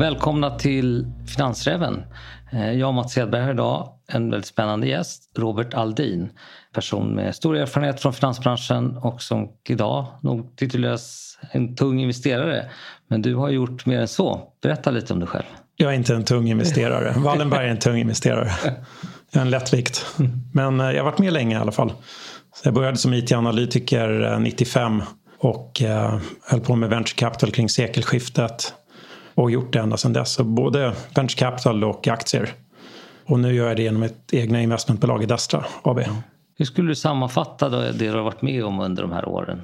Välkomna till Finansräven. Eh, jag och Mats Hedberg här idag. En väldigt spännande gäst, Robert Aldin. Person med stor erfarenhet från finansbranschen och som idag nog tituleras en tung investerare. Men du har gjort mer än så. Berätta lite om dig själv. Jag är inte en tung investerare. Wallenberg är en tung investerare. Jag är en lättvikt. Men eh, jag har varit med länge i alla fall. Så jag började som IT-analytiker 95 eh, och höll på med venture capital kring sekelskiftet och gjort det ända sedan dess. Så både venture capital och aktier. Och nu gör jag det genom ett egna investmentbolag i Dastra AB. Hur skulle du sammanfatta det du har varit med om under de här åren?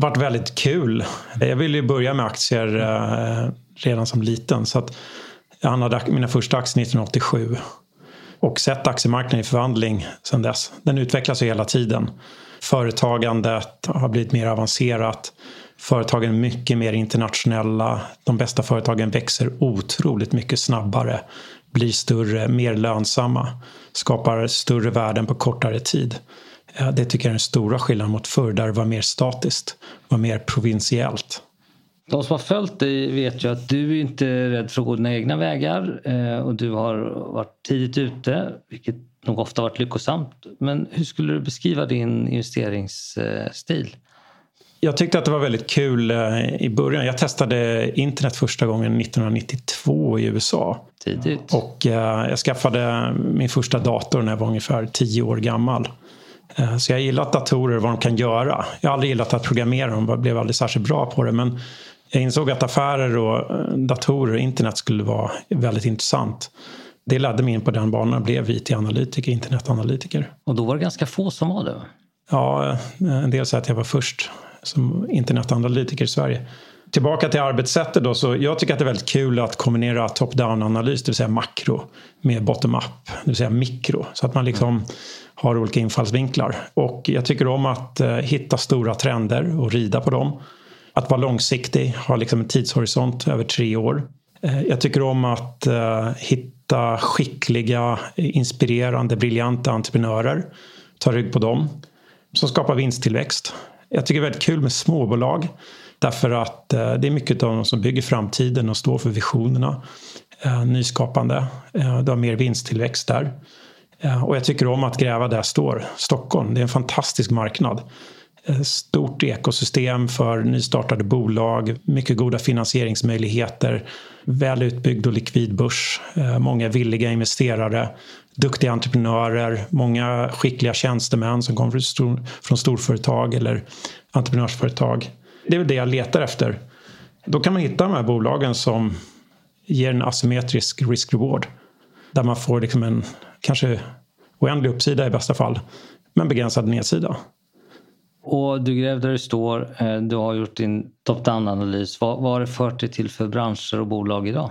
varit väldigt kul. Jag ville ju börja med aktier eh, redan som liten. Så att jag handlade mina första aktier 1987. Och sett aktiemarknaden i förvandling sedan dess. Den utvecklas ju hela tiden. Företagandet har blivit mer avancerat. Företagen är mycket mer internationella. De bästa företagen växer otroligt mycket snabbare, blir större, mer lönsamma, skapar större värden på kortare tid. Eh, det tycker jag är den stora skillnaden mot förr där det var mer statiskt, var mer provinsiellt. De som har följt dig vet ju att du är inte rädd för att gå dina egna vägar eh, och du har varit tidigt ute, vilket nog ofta varit lyckosamt. Men hur skulle du beskriva din investeringsstil? Eh, jag tyckte att det var väldigt kul eh, i början. Jag testade internet första gången 1992 i USA. Tidigt. Och eh, jag skaffade min första dator när jag var ungefär tio år gammal. Eh, så jag har gillat datorer, vad de kan göra. Jag har aldrig gillat att programmera dem, jag blev aldrig särskilt bra på det. Men jag insåg att affärer och datorer och internet skulle vara väldigt intressant. Det ledde mig in på den banan och blev IT-analytiker, internetanalytiker. Och då var det ganska få som var det? Ja, en del säger att jag var först som internetanalytiker i Sverige. Tillbaka till arbetssättet då, så jag tycker att det är väldigt kul att kombinera top-down-analys, det vill säga makro, med bottom-up, det vill säga mikro. Så att man liksom har olika infallsvinklar. Och jag tycker om att eh, hitta stora trender och rida på dem. Att vara långsiktig, ha liksom en tidshorisont över tre år. Eh, jag tycker om att eh, hitta skickliga, inspirerande, briljanta entreprenörer. Ta rygg på dem. Som skapar vinsttillväxt. Jag tycker det är väldigt kul med småbolag. Därför att eh, det är mycket av dem som bygger framtiden och står för visionerna. Eh, nyskapande. Eh, du har mer vinsttillväxt där. Och jag tycker om att gräva där jag står. Stockholm, det är en fantastisk marknad. Stort ekosystem för nystartade bolag, mycket goda finansieringsmöjligheter, väl utbyggd och likvid börs, många villiga investerare, duktiga entreprenörer, många skickliga tjänstemän som kommer från, stor, från storföretag eller entreprenörsföretag. Det är väl det jag letar efter. Då kan man hitta de här bolagen som ger en asymmetrisk risk-reward. Där man får liksom en kanske oändlig uppsida i bästa fall, men begränsad nedsida. Och du gräver där du står, eh, du har gjort din top-down-analys. Vad, vad har det fört dig till för branscher och bolag idag?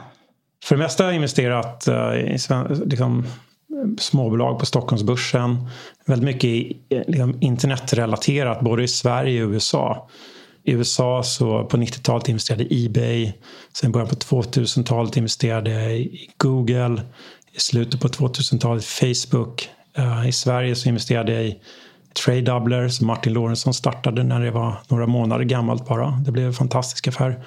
För det mesta har jag investerat eh, i liksom, småbolag på Stockholmsbörsen. Väldigt mycket eh, liksom, internetrelaterat både i Sverige och USA. I USA så på 90-talet investerade Ebay. Sen början på 2000-talet investerade jag i Google. I slutet på 2000-talet Facebook. Eh, I Sverige så investerade jag i Tradedoubler som Martin Lorentzon startade när det var några månader gammalt bara. Det blev en fantastisk affär.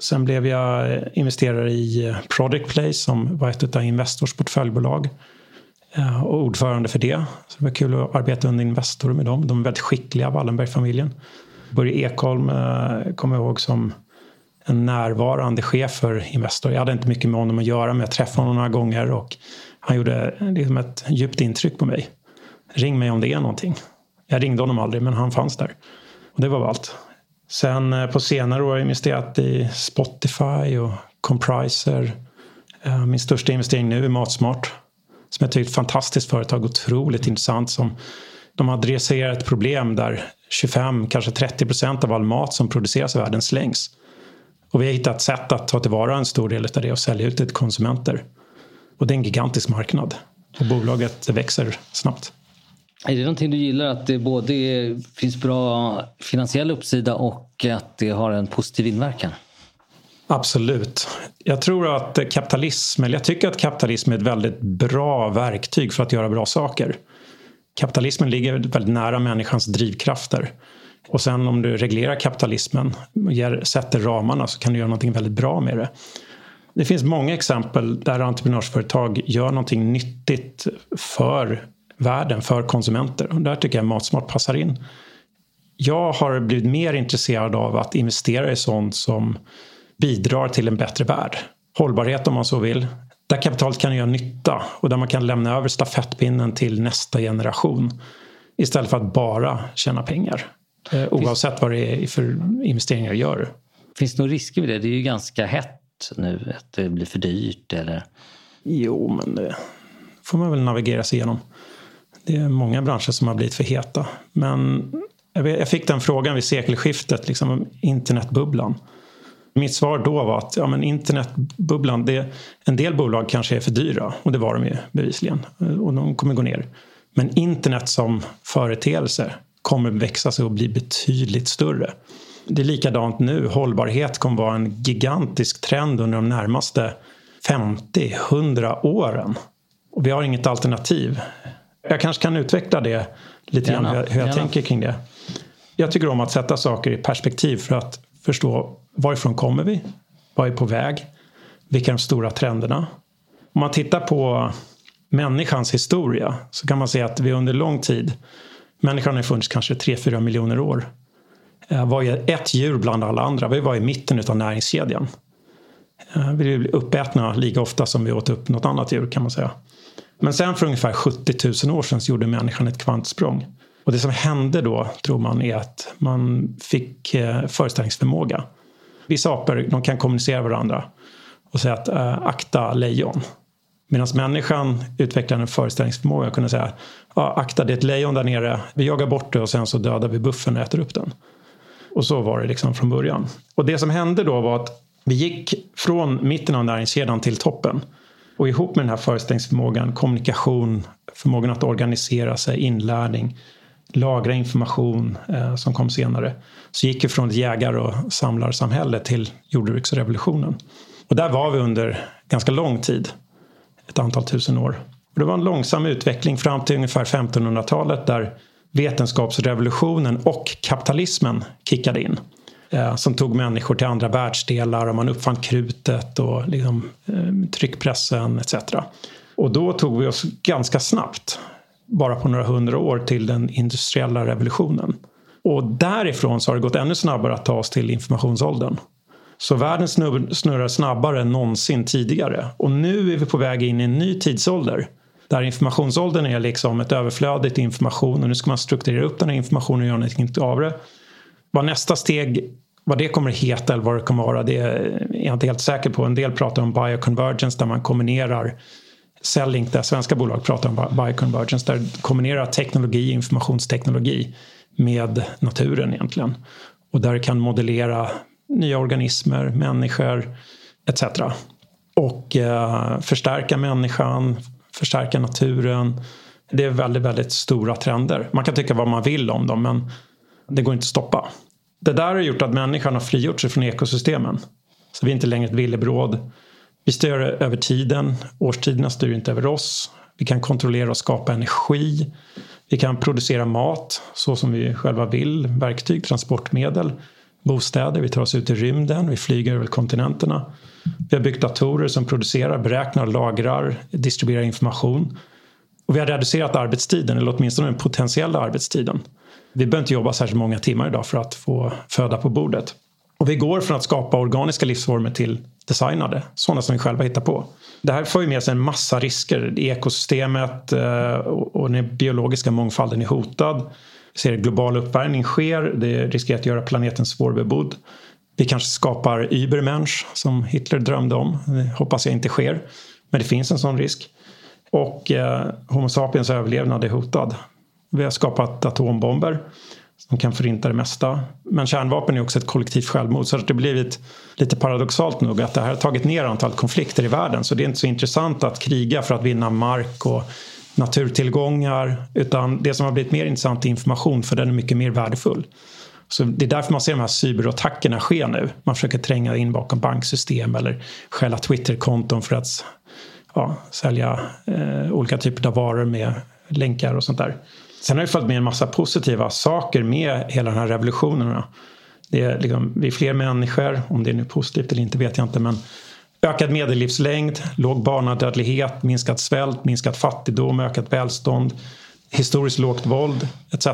Sen blev jag eh, investerare i Product Place som var ett av Investors portföljbolag. Eh, och ordförande för det. Så det var kul att arbeta under Investor med dem. De är väldigt skickliga, Wallenbergfamiljen. Börje Ekholm eh, kommer jag ihåg som en närvarande chef för Investor. Jag hade inte mycket med honom att göra men jag träffade honom några gånger och han gjorde liksom ett djupt intryck på mig. Ring mig om det är någonting. Jag ringde honom aldrig men han fanns där. Och det var allt. Sen eh, på senare år har jag investerat i Spotify och Compriser. Min största investering nu är Matsmart som jag tycker är ett fantastiskt företag, otroligt intressant. Som, de adresserar ett problem där 25, kanske 30 procent av all mat som produceras i världen slängs. Och vi har hittat sätt att ta tillvara en stor del av det och sälja ut det till konsumenter. Och det är en gigantisk marknad. Och bolaget växer snabbt. Är det någonting du gillar? Att det både finns bra finansiell uppsida och att det har en positiv inverkan? Absolut. Jag tror att kapitalism, eller jag tycker att kapitalism är ett väldigt bra verktyg för att göra bra saker. Kapitalismen ligger väldigt nära människans drivkrafter. Och sen om du reglerar kapitalismen och sätter ramarna så kan du göra någonting väldigt bra med det. Det finns många exempel där entreprenörsföretag gör någonting nyttigt för världen, för konsumenter. Och där tycker jag Matsmart passar in. Jag har blivit mer intresserad av att investera i sånt som bidrar till en bättre värld. Hållbarhet om man så vill. Där kapitalet kan göra nytta och där man kan lämna över stafettpinnen till nästa generation. Istället för att bara tjäna pengar. Eh, oavsett vad det är för investeringar jag gör. Finns det några risker med det? Det är ju ganska hett nu. Att det blir för dyrt eller? Jo, men det får man väl navigera sig igenom. Det är många branscher som har blivit för heta. Men jag fick den frågan vid sekelskiftet, liksom om internetbubblan. Mitt svar då var att ja, men internetbubblan, det, en del bolag kanske är för dyra och det var de ju bevisligen och de kommer gå ner. Men internet som företeelse kommer växa sig och bli betydligt större. Det är likadant nu. Hållbarhet kommer vara en gigantisk trend under de närmaste 50-100 åren. Och vi har inget alternativ. Jag kanske kan utveckla det lite grann, hur jag, hur jag tänker kring det. Jag tycker om att sätta saker i perspektiv för att förstå varifrån kommer vi? Vad är på väg? Vilka är de stora trenderna? Om man tittar på människans historia så kan man se att vi under lång tid, människan har funnits kanske 3-4 miljoner år, eh, var ett djur bland alla andra. Vi var i mitten av näringskedjan. Eh, vi blev uppätna lika ofta som vi åt upp något annat djur kan man säga. Men sen för ungefär 70 000 år sedan så gjorde människan ett kvantsprång. Och det som hände då, tror man, är att man fick eh, föreställningsförmåga. Vissa apor de kan kommunicera med varandra och säga att eh, akta lejon. Medan människan utvecklar en föreställningsförmåga att kunna säga ja, akta det är ett lejon där nere, vi jagar bort det och sen så dödar vi buffen och äter upp den. Och så var det liksom från början. Och det som hände då var att vi gick från mitten av näringskedjan till toppen. Och ihop med den här föreställningsförmågan, kommunikation, förmågan att organisera sig, inlärning, lagra information eh, som kom senare. Så gick vi från ett jägar och samlarsamhälle till jordbruksrevolutionen. Och där var vi under ganska lång tid, ett antal tusen år. Och det var en långsam utveckling fram till ungefär 1500-talet där vetenskapsrevolutionen och kapitalismen kickade in. Eh, som tog människor till andra världsdelar och man uppfann krutet och liksom, eh, tryckpressen etc. Och då tog vi oss ganska snabbt bara på några hundra år till den industriella revolutionen. Och därifrån så har det gått ännu snabbare att ta oss till informationsåldern. Så världen snurrar snabbare än någonsin tidigare. Och nu är vi på väg in i en ny tidsålder. Där informationsåldern är liksom ett överflödigt information och nu ska man strukturera upp den här informationen och göra någonting av det. Vad nästa steg, vad det kommer att heta eller vad det kommer att vara, det är jag inte helt säker på. En del pratar om bioconvergence där man kombinerar Cellink, där svenska bolag pratar om bioconvergence, där kombinerar teknologi, informationsteknologi med naturen egentligen. Och där kan modellera nya organismer, människor etc. Och eh, förstärka människan, förstärka naturen. Det är väldigt, väldigt stora trender. Man kan tycka vad man vill om dem men det går inte att stoppa. Det där har gjort att människan har frigjort sig från ekosystemen. Så vi är inte längre ett villebråd. Vi styr över tiden. Årstiderna styr inte över oss. Vi kan kontrollera och skapa energi. Vi kan producera mat så som vi själva vill. Verktyg, transportmedel, bostäder. Vi tar oss ut i rymden. Vi flyger över kontinenterna. Vi har byggt datorer som producerar, beräknar, lagrar, distribuerar information. Och vi har reducerat arbetstiden, eller åtminstone den potentiella arbetstiden. Vi behöver inte jobba särskilt många timmar idag för att få föda på bordet. Och vi går från att skapa organiska livsformer till designade, sådana som vi själva hittar på. Det här får ju med sig en massa risker. Ekosystemet eh, och den biologiska mångfalden är hotad. Vi ser global uppvärmning sker. Det riskerar att göra planeten svårbebodd. Vi kanske skapar Übermensch som Hitler drömde om. Det hoppas jag inte sker. Men det finns en sån risk. Och eh, Homo sapiens överlevnad är hotad. Vi har skapat atombomber som kan förinta det mesta. Men kärnvapen är också ett kollektivt självmord så det har blivit lite paradoxalt nog att det här har tagit ner antalet konflikter i världen så det är inte så intressant att kriga för att vinna mark och naturtillgångar utan det som har blivit mer intressant är information för den är mycket mer värdefull. Så det är därför man ser de här cyberattackerna ske nu. Man försöker tränga in bakom banksystem eller stjäla Twitterkonton för att ja, sälja eh, olika typer av varor med länkar och sånt där. Sen har det följt med en massa positiva saker med hela den här revolutionen. Det är liksom, vi är fler människor, om det är nu positivt eller inte vet jag inte men ökad medellivslängd, låg barnadödlighet, minskad svält, minskad fattigdom, ökat välstånd, historiskt lågt våld etc.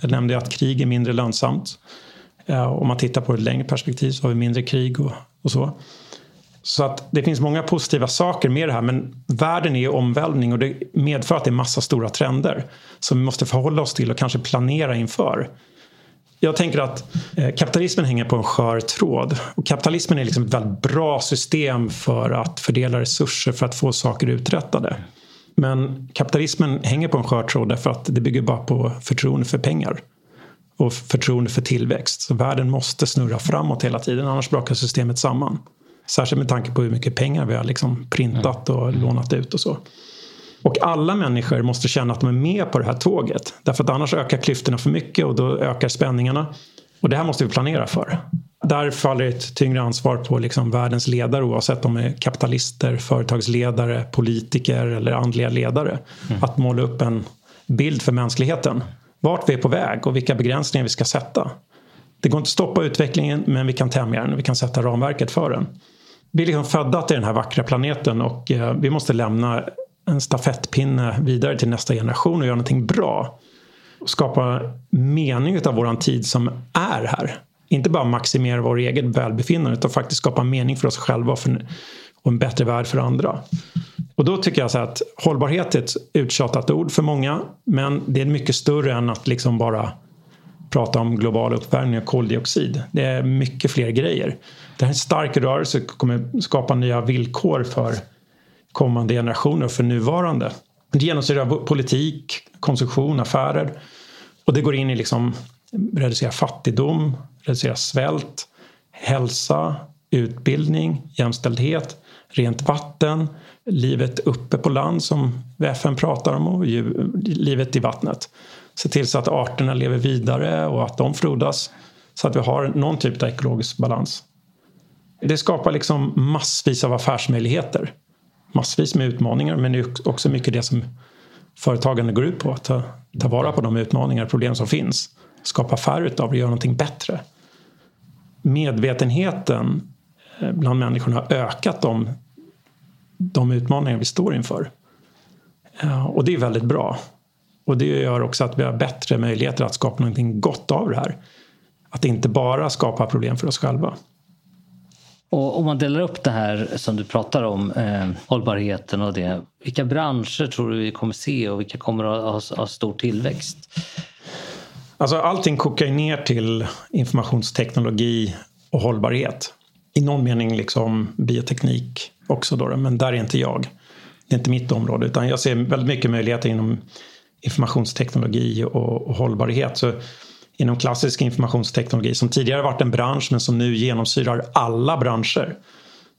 Jag nämnde att krig är mindre lönsamt. Eh, om man tittar på ett längre perspektiv så har vi mindre krig och, och så. Så att det finns många positiva saker med det här men världen är i omvälvning och det medför att det är massa stora trender som vi måste förhålla oss till och kanske planera inför. Jag tänker att eh, kapitalismen hänger på en skör tråd och kapitalismen är liksom ett väldigt bra system för att fördela resurser för att få saker uträttade. Men kapitalismen hänger på en skör tråd därför att det bygger bara på förtroende för pengar och förtroende för tillväxt. Så världen måste snurra framåt hela tiden annars brakar systemet samman. Särskilt med tanke på hur mycket pengar vi har liksom printat och lånat ut och så. Och alla människor måste känna att de är med på det här tåget. Därför att annars ökar klyftorna för mycket och då ökar spänningarna. Och det här måste vi planera för. Där faller ett tyngre ansvar på liksom världens ledare oavsett om de är kapitalister, företagsledare, politiker eller andliga ledare. Mm. Att måla upp en bild för mänskligheten. Vart vi är på väg och vilka begränsningar vi ska sätta. Det går inte att stoppa utvecklingen men vi kan tämja den och vi kan sätta ramverket för den vi är liksom födda till den här vackra planeten och eh, vi måste lämna en stafettpinne vidare till nästa generation och göra någonting bra. Och skapa mening av våran tid som är här. Inte bara maximera vår eget välbefinnande utan faktiskt skapa mening för oss själva och, för, och en bättre värld för andra. Och då tycker jag så att hållbarhet är ett uttjatat ord för många men det är mycket större än att liksom bara prata om global uppvärmning och koldioxid. Det är mycket fler grejer. Det här är en stark rörelse kommer skapa nya villkor för kommande generationer och för nuvarande. Det genomsyrar politik, konsumtion, affärer och det går in i liksom reducera fattigdom, reducera svält, hälsa, utbildning, jämställdhet, rent vatten, livet uppe på land som FN pratar om och livet i vattnet. Se till så att arterna lever vidare och att de frodas så att vi har någon typ av ekologisk balans. Det skapar liksom massvis av affärsmöjligheter. Massvis med utmaningar men det är också mycket det som företagande går ut på. Att ta, ta vara på de utmaningar och problem som finns. Skapa affärer utav det och göra någonting bättre. Medvetenheten eh, bland människorna har ökat om de utmaningar vi står inför. Och det är väldigt bra. Och det gör också att vi har bättre möjligheter att skapa någonting gott av det här. Att inte bara skapa problem för oss själva. Och om man delar upp det här som du pratar om, eh, hållbarheten och det. Vilka branscher tror du vi kommer se och vilka kommer att ha, ha stor tillväxt? Alltså allting kokar ner till informationsteknologi och hållbarhet. I någon mening liksom bioteknik också då, men där är inte jag. Det är inte mitt område utan jag ser väldigt mycket möjligheter inom informationsteknologi och, och hållbarhet. Så inom klassisk informationsteknologi som tidigare varit en bransch men som nu genomsyrar alla branscher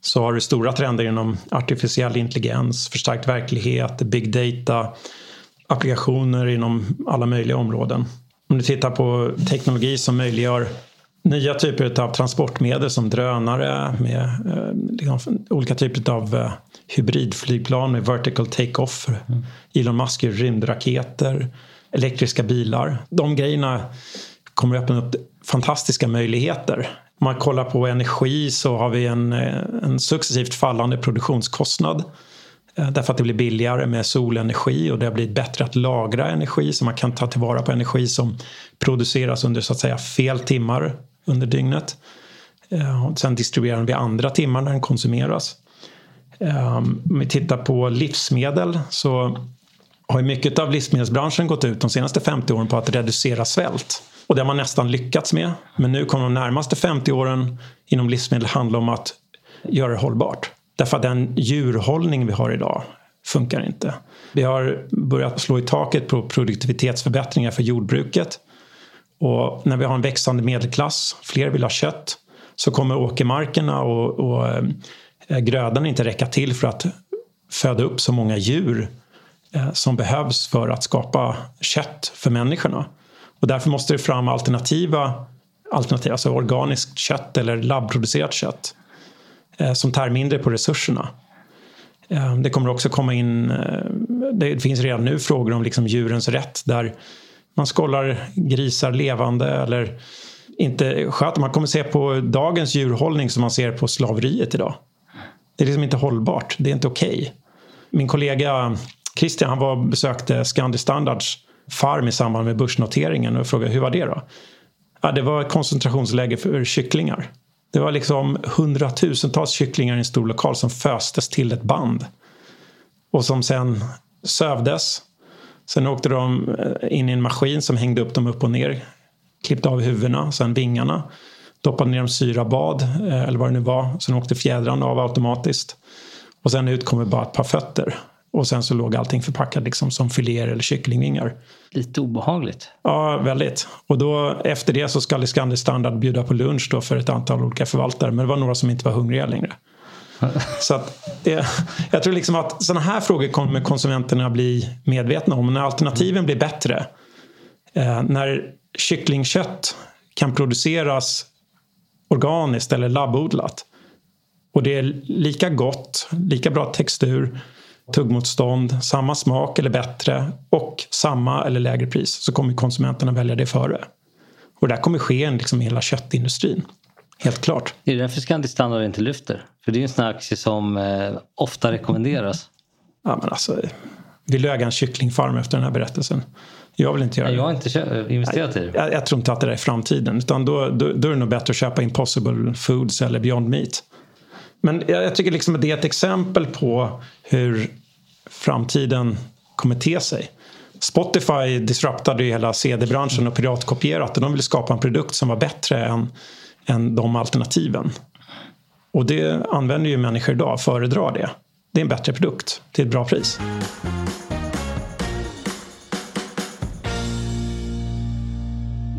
så har du stora trender inom artificiell intelligens, förstärkt verklighet, big data, applikationer inom alla möjliga områden. Om du tittar på teknologi som möjliggör nya typer av transportmedel som drönare med eh, liksom, olika typer av eh, hybridflygplan med vertical take-off. Mm. Elon Musk gör rymdraketer, elektriska bilar. De grejerna kommer att öppna upp fantastiska möjligheter. Om man kollar på energi så har vi en, eh, en successivt fallande produktionskostnad. Därför att det blir billigare med solenergi och det har blivit bättre att lagra energi så man kan ta tillvara på energi som produceras under så att säga fel timmar under dygnet. Eh, och sen distribuerar den vid andra timmar när den konsumeras. Ehm, om vi tittar på livsmedel så har mycket av livsmedelsbranschen gått ut de senaste 50 åren på att reducera svält. Och det har man nästan lyckats med. Men nu kommer de närmaste 50 åren inom livsmedel handla om att göra det hållbart. Därför att den djurhållning vi har idag funkar inte. Vi har börjat slå i taket på produktivitetsförbättringar för jordbruket. Och när vi har en växande medelklass, fler vill ha kött, så kommer åkermarkerna och, och eh, grödan inte räcka till för att föda upp så många djur eh, som behövs för att skapa kött för människorna. Och därför måste det fram alternativa alternativ, alltså organiskt kött eller labbproducerat kött eh, som tär mindre på resurserna. Det kommer också komma in, det finns redan nu frågor om liksom djurens rätt där man skollar grisar levande eller inte sköter. Man kommer se på dagens djurhållning som man ser på slaveriet idag. Det är liksom inte hållbart. Det är inte okej. Okay. Min kollega Christian han var besökte Scandi Standards farm i samband med börsnoteringen och frågade hur var det då? Ja, det var ett koncentrationsläge för kycklingar. Det var liksom hundratusentals kycklingar i en stor lokal som föstes till ett band. Och som sen sövdes. Sen åkte de eh, in i en maskin som hängde upp dem upp och ner. Klippte av huvudena, sen vingarna. Doppade ner dem i syrabad, eh, eller vad det nu var. Sen åkte fjädrarna av automatiskt. Och sen ut kommer bara ett par fötter. Och sen så låg allting förpackat liksom som filéer eller kycklingvingar. Lite obehagligt. Ja, väldigt. Och då efter det så ska Scandi Standard bjuda på lunch då för ett antal olika förvaltare. Men det var några som inte var hungriga längre så att det, jag tror liksom att sådana här frågor kommer konsumenterna bli medvetna om. När alternativen blir bättre. Eh, när kycklingkött kan produceras organiskt eller labbodlat. Och det är lika gott, lika bra textur tuggmotstånd, samma smak eller bättre och samma eller lägre pris så kommer konsumenterna välja det före. Och det här kommer ske liksom i hela köttindustrin. Helt klart. Det är därför Scandi Standard inte lyfter. För det är en sån här aktie som eh, ofta rekommenderas. Ja men alltså, vill du äga en kycklingfarm efter den här berättelsen? Jag vill inte göra det. Jag har inte investerat i det. Jag, jag, tror inte att det är framtiden. Utan då, då, då är det nog bättre att köpa Impossible Foods eller Beyond Meat. Men jag tycker liksom att det är ett exempel på hur framtiden kommer te sig. Spotify disruptade ju hela CD-branschen och piratkopierat och de ville skapa en produkt som var bättre än, än de alternativen. Och det använder ju människor idag, föredrar det. Det är en bättre produkt till ett bra pris.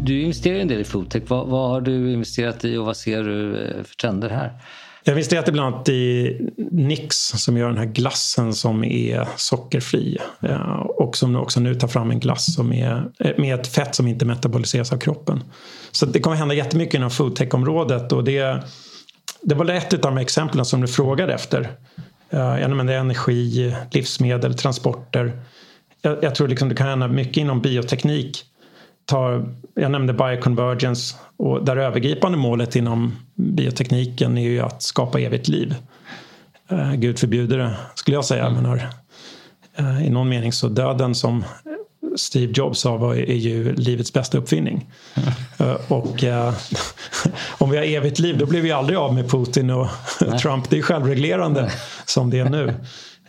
Du investerar en del i foodtech. Vad, vad har du investerat i och vad ser du eh, för trender här? Jag visste att det bland annat i Nix som gör den här glassen som är sockerfri. Eh, och som också nu tar fram en glass som är eh, med ett fett som inte metaboliseras av kroppen. Så det kommer hända jättemycket inom foodtech-området och det, det var ett av de exemplen som du frågade efter. Eh, jag nämnde energi, livsmedel, transporter. Jag, jag tror liksom det kan hända mycket inom bioteknik tar, jag nämnde bioconvergence och där övergripande målet inom biotekniken är ju att skapa evigt liv. Uh, Gud förbjuder det, skulle jag säga. Mm. Menar, uh, I någon mening så döden som Steve Jobs sa var, är ju livets bästa uppfinning. Mm. Och om vi har evigt liv då blir vi aldrig av med Putin och Trump. Det är självreglerande som det är nu.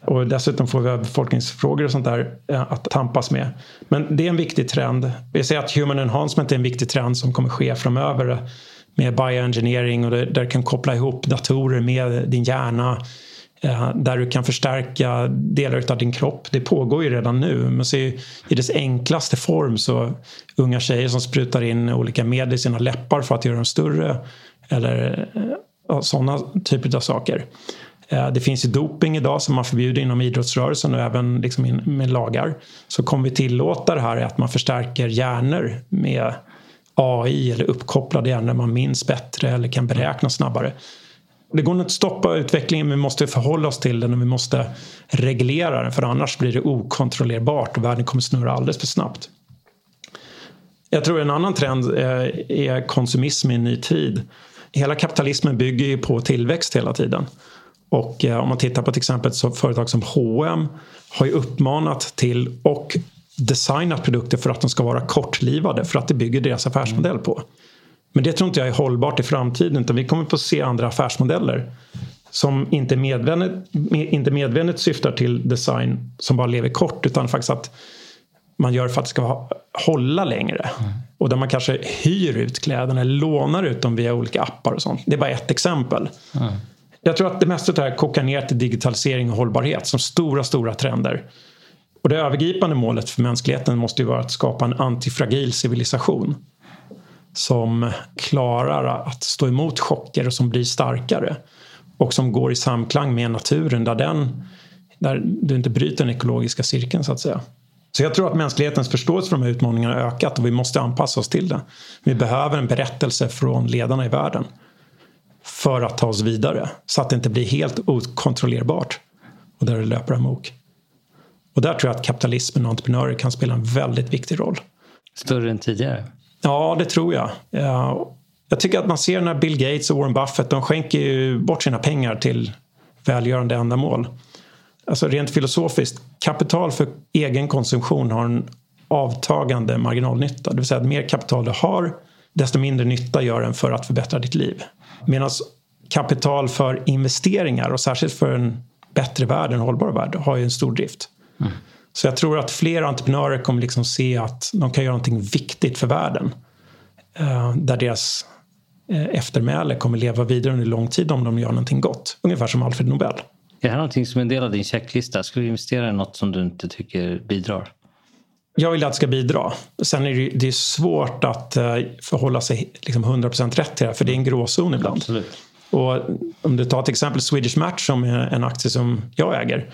Och dessutom får vi befolkningsfrågor och sånt där eh, att tampas med. Men det är en viktig trend. Vi ser att human enhancement är en viktig trend som kommer ske framöver med bioengineering och där du kan koppla ihop datorer med din hjärna eh, där du kan förstärka delar av din kropp. Det pågår ju redan nu. Men så i dess enklaste form så unga tjejer som sprutar in olika medel i sina läppar för att göra dem större eller eh, sådana typer av saker. Eh, det finns ju doping idag som man förbjuder inom idrottsrörelsen och även liksom med lagar. Så kommer vi tillåta det här att man förstärker hjärnor med AI eller uppkopplade hjärnor man minns bättre eller kan beräkna snabbare. Det går inte att stoppa utvecklingen men vi måste förhålla oss till den och vi måste reglera den för annars blir det okontrollerbart och världen kommer snurra alldeles för snabbt. Jag tror en annan trend eh, är konsumism i en ny tid. Hela kapitalismen bygger ju på tillväxt hela tiden. Och eh, om man tittar på till exempel ett företag som H&M har ju uppmanat till och designat produkter för att de ska vara kortlivade för att det bygger deras affärsmodell på. Men det tror inte jag är hållbart i framtiden utan vi kommer få se andra affärsmodeller som inte medvetet, inte medvetet syftar till design som bara lever kort utan faktiskt att man gör för att det ska hålla längre. Mm. Och där man kanske hyr ut kläderna eller lånar ut dem via olika appar och sånt. Det är bara ett exempel. Mm. Jag tror att det mesta av det här kokar ner till digitalisering och hållbarhet som stora, stora trender. Och det övergripande målet för mänskligheten måste ju vara att skapa en antifragil civilisation som klarar att stå emot chocker och som blir starkare och som går i samklang med naturen där, den, där du inte bryter den ekologiska cirkeln så att säga. Så jag tror att mänsklighetens förståelse för de här utmaningarna har ökat och vi måste anpassa oss till det. Vi behöver en berättelse från ledarna i världen för att ta oss vidare så att det inte blir helt okontrollerbart och där det löper amok. Och där tror jag att kapitalismen och entreprenörer kan spela en väldigt viktig roll. Större än tidigare? Ja, det tror jag. Jag tycker att man ser när Bill Gates och Warren Buffett de skänker ju bort sina pengar till välgörande ändamål. Alltså rent filosofiskt, kapital för egen konsumtion har en avtagande marginalnytta. Det vill säga att mer kapital du har, desto mindre nytta gör den för att förbättra ditt liv. Medan kapital för investeringar och särskilt för en bättre värld, en hållbar värld, har ju en stor drift. Mm. Så jag tror att fler entreprenörer kommer liksom se att de kan göra någonting viktigt för världen. Eh, där deras eh, eftermäle kommer leva vidare under lång tid om de gör någonting gott. Ungefär som Alfred Nobel. Är det här någonting som en del av din checklista? Skulle du investera i något som du inte tycker bidrar? Jag vill att det ska bidra. Sen är det, det är svårt att uh, förhålla sig liksom 100% rätt till det här, för det är en gråzon ibland. Absolut. Och om du tar till exempel Swedish Match som är en aktie som jag äger.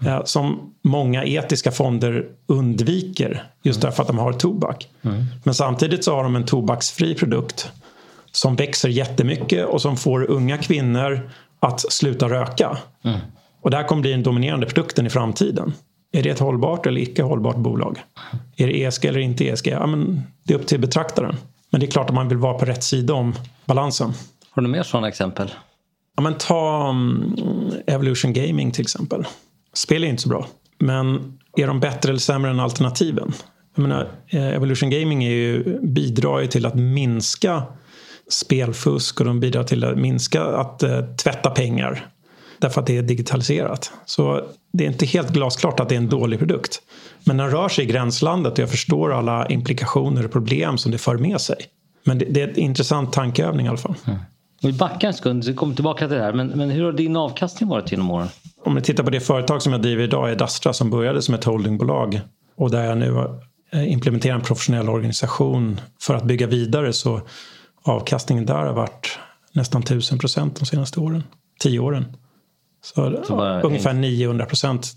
Mm. Som många etiska fonder undviker just mm. därför att de har tobak. Mm. Men samtidigt så har de en tobaksfri produkt som växer jättemycket och som får unga kvinnor att sluta röka. Mm. Och det här kommer bli den dominerande produkten i framtiden. Är det ett hållbart eller icke hållbart bolag? Är det ESG eller inte ESG? Ja, men det är upp till betraktaren. Men det är klart att man vill vara på rätt sida om balansen. Har du mer sådana exempel? Ja, men ta um, Evolution Gaming till exempel. Spel är inte så bra. Men är de bättre eller sämre än alternativen? Jag menar, eh, Evolution Gaming är ju, bidrar ju till att minska spelfusk och de bidrar till att minska att uh, tvätta pengar. Därför att det är digitaliserat. Så det är inte helt glasklart att det är en dålig produkt. Men den rör sig i gränslandet och jag förstår alla implikationer och problem som det för med sig. Men det, det är en intressant tankeövning i alla fall. Mm. Vi backar en sekund, vi kommer tillbaka till det här. Men, men hur har din avkastning varit genom åren? Om ni tittar på det företag som jag driver idag är Dastra som började som ett holdingbolag och där jag nu eh, implementerar en professionell organisation för att bygga vidare så avkastningen där har varit nästan 1000 procent de senaste åren. Tio åren. Så, så ungefär en... 900 procent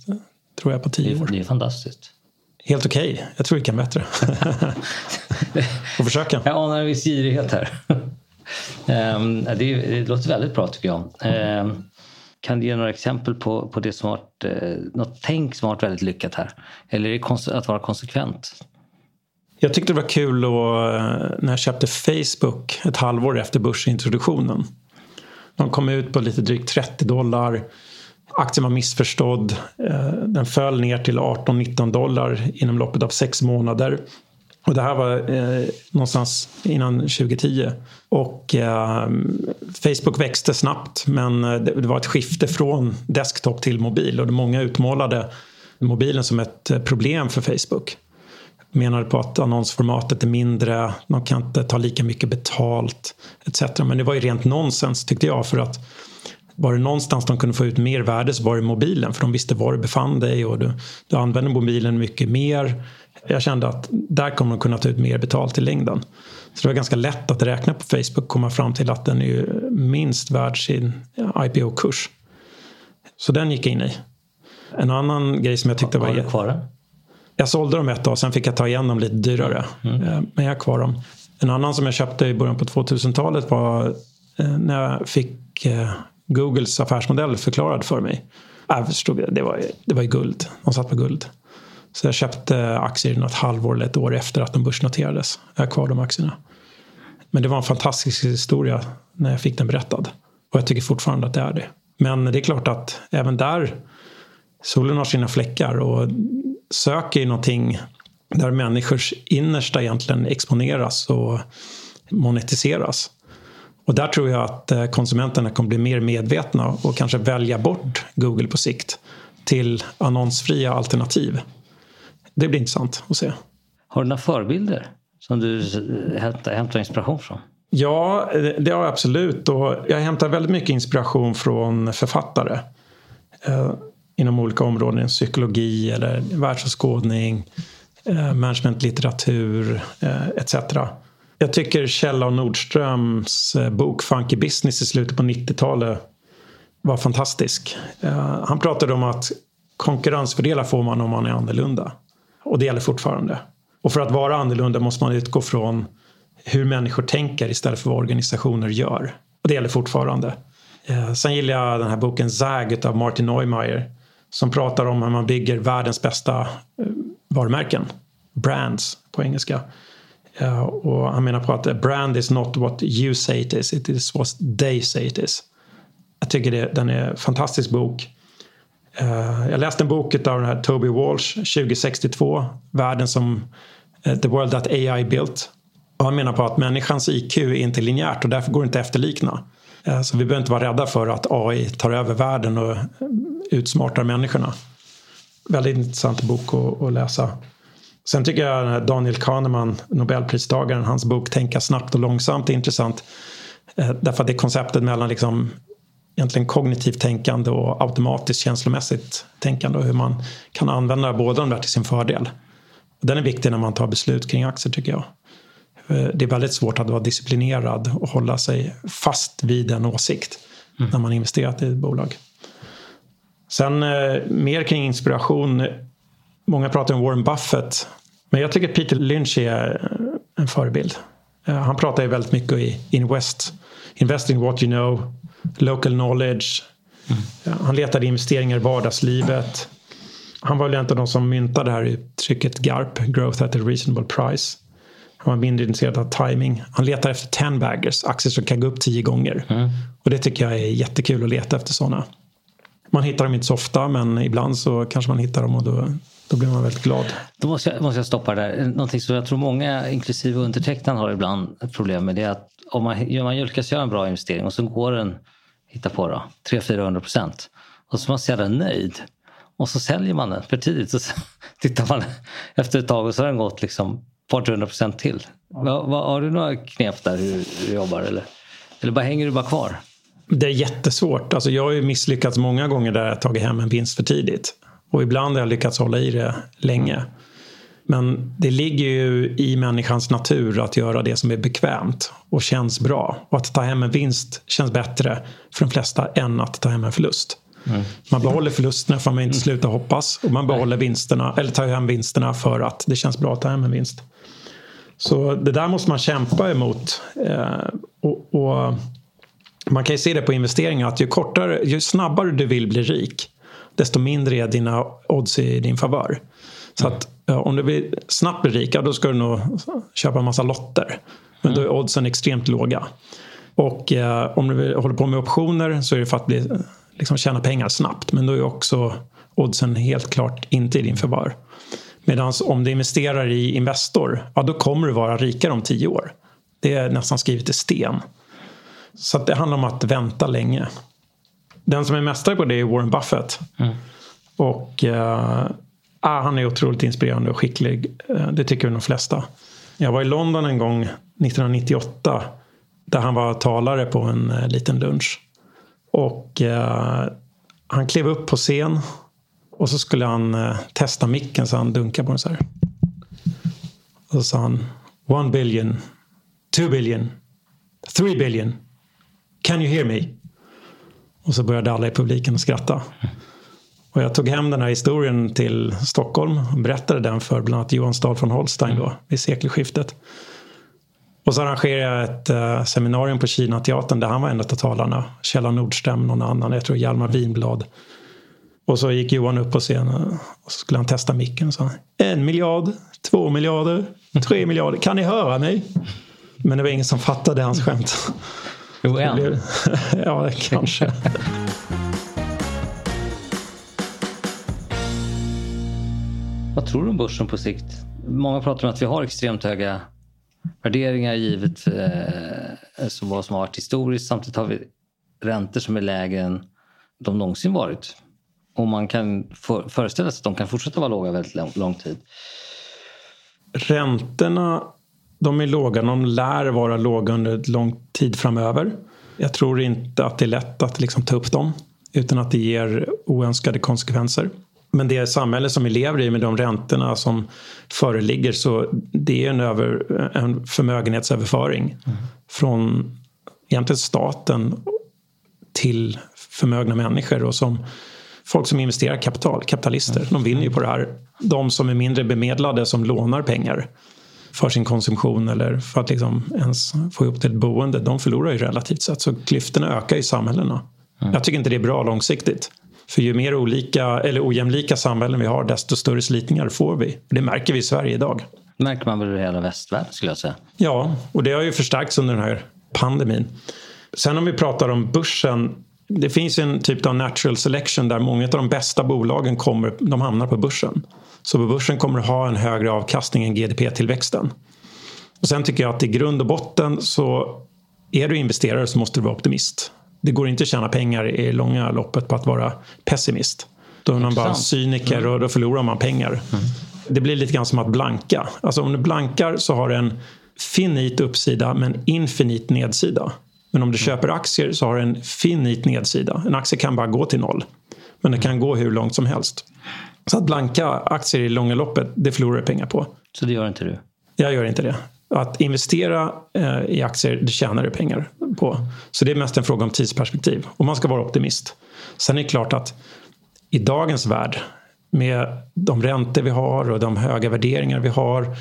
tror jag på tio år. Det är fantastiskt. Helt okej. Okay. Jag tror vi kan bättre. Får försöka. Jag anar en viss girighet här. um, det, det, låter väldigt bra tycker jag. Um, kan du ge några exempel på, på det som varit, eh, något tänk som varit väldigt lyckat här? Eller är det att vara konsekvent? Jag tyckte det var kul då, eh, när jag köpte Facebook ett halvår efter börsintroduktionen. De kom ut på lite drygt 30 dollar. Aktien var missförstådd. Eh, den föll ner till 18-19 dollar inom loppet av sex månader. Och det här var eh, någonstans innan 2010. Och eh, Facebook växte snabbt men eh, det, det, var ett skifte från desktop till mobil och många utmålade mobilen som ett eh, problem för Facebook. Menade på att annonsformatet är mindre, de kan inte ta lika mycket betalt etc. Men det var ju rent nonsens tyckte jag för att var det någonstans de kunde få ut mer värde så var det mobilen för de visste var du befann dig och du, du använde mobilen mycket mer jag kände att där kommer de kunna ta ut mer betalt i längden. Så det var ganska lätt att räkna på Facebook och komma fram till att den är minst värd sin IPO-kurs. Så den gick jag in i. En annan grej som jag tyckte var... Har du kvar den? Jag sålde dem ett tag, sen fick jag ta igen dem lite dyrare. Mm. Eh, men jag har kvar dem. En annan som jag köpte i början på 2000-talet var eh, när jag fick eh, Googles affärsmodell förklarad för mig. Jag förstod, det var, det var ju guld. De satt på guld. Så jag köpte aktier något halvår eller ett år efter att de börsnoterades. Jag har kvar de aktierna. Men det var en fantastisk historia när jag fick den berättad. Och jag tycker fortfarande att det är det. Men det är klart att även där, solen har sina fläckar och söker någonting där människors innersta egentligen exponeras och monetiseras. Och där tror jag att eh, konsumenterna kommer bli mer medvetna och kanske välja bort Google på sikt till annonsfria alternativ. Det blir intressant att se. Har du några förebilder som du hämtar inspiration från? Ja, det har jag absolut. Och jag hämtar väldigt mycket inspiration från författare eh, inom olika områden. Psykologi eller världsåskådning, eh, managementlitteratur eh, etc. Jag tycker Kjell och Nordströms eh, bok Funky Business i slutet på 90-talet var fantastisk. Eh, han pratade om att konkurrensfördelar får man om man är annorlunda. Och det gäller fortfarande. Och för att vara annorlunda måste man utgå från hur människor tänker istället för vad organisationer gör. Och det gäller fortfarande. Eh, sen gillar jag den här boken Zag av Martin Neumeier som pratar om hur man bygger världens bästa eh, varumärken. Brands på engelska. Eh, och han menar på att brand is not what you say it is, it is what they say it is. Jag tycker det, den är en fantastisk bok. Uh, jag läste en bok av den här Toby Walsh 2062. Världen som uh, The World That AI Built. Och han menar på att människans IQ är inte linjärt och därför går det inte att efterlikna. Så vi behöver inte vara rädda för att AI tar över världen och utsmartar människorna. Väldigt intressant bok att, att läsa. Sen tycker jag Daniel Kahneman, Nobelpristagaren, hans bok Tänka snabbt och långsamt är intressant. Eh, därför att det är konceptet mellan liksom egentligen kognitivt tänkande och automatiskt känslomässigt tänkande och hur man kan använda båda de där till sin fördel. Den är viktig när man tar beslut kring aktier tycker jag. Eh, det är väldigt svårt att vara disciplinerad och hålla sig fast vid en åsikt mm. när man investerat i ett bolag. Sen eh, mer kring inspiration. Många pratar om Warren Buffett. Men jag tycker Peter Lynch är en förebild. Eh, han pratar ju väldigt mycket i Invest. Invest in what you know, local knowledge. Mm. Han letade investeringar i vardagslivet. Han var väl en av de som myntade det här uttrycket GARP, Growth at a reasonable price. Han var mindre intresserad av timing. Han letar efter ten baggers, aktier som kan gå upp tio gånger. Mm. Och det tycker jag är jättekul att leta efter sådana. Man hittar dem inte så ofta men ibland så kanske man hittar dem och då, då blir man väldigt glad. Då måste jag, måste jag stoppa där. Någonting som jag tror många, inklusive undertecknaren, har ibland problem med det är att om man, man lyckas göra en bra investering och så går den hitta på då, 300-400 procent. Och så är man så jävla nöjd. Och så säljer man den för tidigt. Så tittar man efter ett tag och så har den gått liksom par hundra procent till. Va, va, har du några knep där hur du jobbar? Eller, eller bara hänger du bara kvar? Det är jättesvårt. Alltså jag har ju misslyckats många gånger där jag tagit hem en vinst för tidigt. Och ibland har jag lyckats hålla i det länge. Men det ligger ju i människans natur att göra det som är bekvämt och känns bra. Och att ta hem en vinst känns bättre för de flesta än att ta hem en förlust. Mm. Man behåller förlusterna för att man inte slutar hoppas och man behåller vinsterna, eller tar hem vinsterna för att det känns bra att ta hem en vinst. Så det där måste man kämpa emot. Eh, och, och, man kan ju se det på investeringar att ju, kortare, ju snabbare du vill bli rik desto mindre är dina odds i din favör. Så att eh, om du vill snabbt bli rik, då ska du nog köpa en massa lotter. Men då är oddsen extremt låga. Och eh, om du håller på med optioner så är det för att bli, liksom tjäna pengar snabbt. Men då är också oddsen helt klart inte i din favör. Medan om du investerar i Investor, ja då kommer du vara rikare om tio år. Det är nästan skrivet i sten. Så det handlar om att vänta länge. Den som är mästare på det är Warren Buffett. Mm. Och eh, Ah, han är otroligt inspirerande och skicklig. Eh, det tycker de flesta. Jag var i London en gång 1998 där han var talare på en eh, liten lunch. Och eh, han klev upp på scen och så skulle han eh, testa micken så han dunkade på den så här. Och så sa han One billion, two billion, three billion. Can you hear me? Och så började alla i publiken att skratta. Och jag tog hem den här historien till Stockholm och berättade den för bland annat Johan Stahl från Holstein då, vid sekelskiftet. Och så arrangerade jag ett uh, seminarium på Kina-teatern där han var en av talarna. Kjell Nordström, någon annan, jag tror Hjalmar Winblad. Och så gick Johan upp på scenen och så skulle han testa micken. Sa, en miljard, två miljarder, tre miljarder. Kan ni höra mig? Men det var ingen som fattade hans skämt. Jo, en. ja, kanske. Vad tror du om börsen på sikt? Många pratar om att vi har extremt höga värderingar givet eh, som vad som har varit historiskt. Samtidigt har vi räntor som är lägre än de någonsin varit. Och man kan för, föreställa sig att de kan fortsätta vara låga väldigt lång, lång tid. Räntorna de är låga, de lär vara låga under lång tid framöver. Jag tror inte att det är lätt att liksom ta upp dem utan att det ger oönskade konsekvenser. Men det samhälle som vi lever i med de räntorna som föreligger så det är en, över, en förmögenhetsöverföring mm. från egentligen staten till förmögna människor och som folk som investerar kapital, kapitalister. De vinner ju på det här. De som är mindre bemedlade som lånar pengar för sin konsumtion eller för att liksom ens få ihop till ett boende, de förlorar ju relativt sett. Så klyftorna ökar i samhällena. Mm. Jag tycker inte det är bra långsiktigt. För ju mer olika eller ojämlika samhällen vi har desto större slitningar får vi. Det märker vi i Sverige idag. Det märker man väl i hela västvärlden skulle jag säga. Ja, och det har ju förstärkts under den här pandemin. Sen om vi pratar om börsen. Det finns en typ av natural selection där många av de bästa bolagen kommer, de hamnar på börsen. Så på börsen kommer att ha en högre avkastning än GDP-tillväxten. Och sen tycker jag att i grund och botten så är du investerare så måste du vara optimist. Det går inte att tjäna pengar i långa loppet på att vara pessimist. Då är man bara cyniker mm. och då förlorar man pengar. Mm. Det blir lite grann som att blanka. Alltså om du blankar så har du en finit uppsida men infinit nedsida. Men om du mm. köper aktier så har du en finit nedsida. En aktie kan bara gå till noll. Men det kan gå hur långt som helst. Så att blanka aktier i långa loppet, det förlorar du pengar på. Så det gör inte du? Jag gör inte det. Att investera eh, i aktier, det tjänar du pengar på. Så det är mest en fråga om tidsperspektiv. Och man ska vara optimist. Sen är det klart att i dagens värld med de räntor vi har och de höga värderingar vi har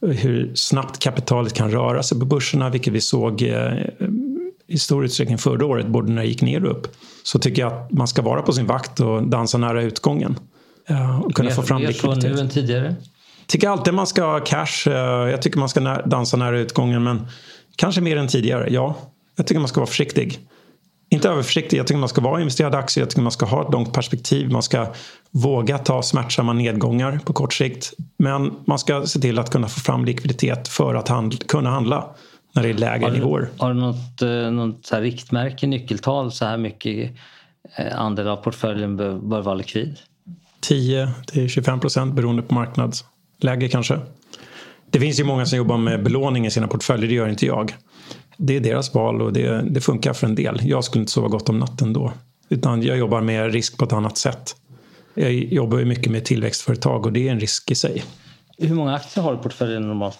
hur snabbt kapitalet kan röra sig på börserna, vilket vi såg eh, i stor utsträckning förra året, både när det gick ner och upp. Så tycker jag att man ska vara på sin vakt och dansa nära utgången. Eh, och kunna mer, få fram likviditet. Mer så nu än tidigare? tycker alltid man ska ha cash. Eh, jag tycker man ska dansa nära utgången men kanske mer än tidigare, ja. Jag tycker man ska vara försiktig. Inte överförsiktig, jag tycker man ska vara investerad i aktier, jag tycker man ska ha ett långt perspektiv. Man ska våga ta smärtsamma nedgångar på kort sikt. Men man ska se till att kunna få fram likviditet för att handla, kunna handla när det är lägre har nivåer. Har du något, eh, något så riktmärke, nyckeltal, så här mycket eh, andel av portföljen bör, bör vara likvid? 10 till 25 procent beroende på marknadsläge kanske. Det finns ju många som jobbar med belåning i sina portföljer, det gör inte jag. Det är deras val och det, det funkar för en del. Jag skulle inte sova gott om natten då. Utan jag jobbar med risk på ett annat sätt. Jag jobbar ju mycket med tillväxtföretag och det är en risk i sig. Hur många aktier har du i portföljen normalt?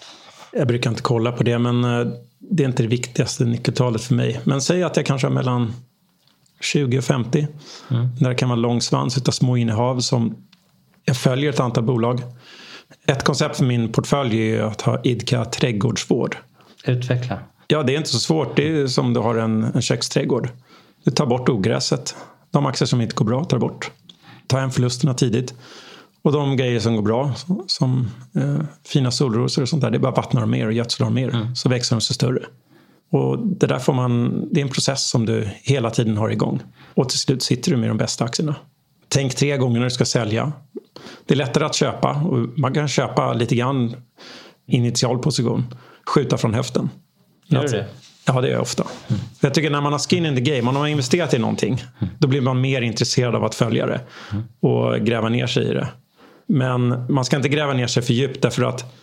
Jag brukar inte kolla på det men eh, det är inte det viktigaste nyckeltalet för mig. Men säg att jag kanske har mellan 20 och 50. Mm. Där det kan vara lång svans utav små innehav som jag följer ett antal bolag. Ett koncept för min portfölj är att ha idka trädgårdsvård. Utveckla. Ja, det är inte så svårt. Det är som du har en, en köksträdgård. Du tar bort ogräset. De aktier som inte går bra tar bort. Ta hem förlusterna tidigt. Och de grejer som går bra, som eh, fina solrosor och sånt där, det är bara att vattna dem mer och gödsla dem mer. Mm. Så växer de sig större. Och det där får man, det är en process som du hela tiden har igång. Och till slut sitter du med de bästa aktierna. Tänk tre gånger när du ska sälja. Det är lättare att köpa och man kan köpa lite grann initial position. Skjuta från höften. Gör du det? Ja, det gör jag ofta. Mm. Jag tycker när man har skin in the game, om man har investerat i någonting, mm. då blir man mer intresserad av att följa det mm. och gräva ner sig i det. Men man ska inte gräva ner sig för djupt därför att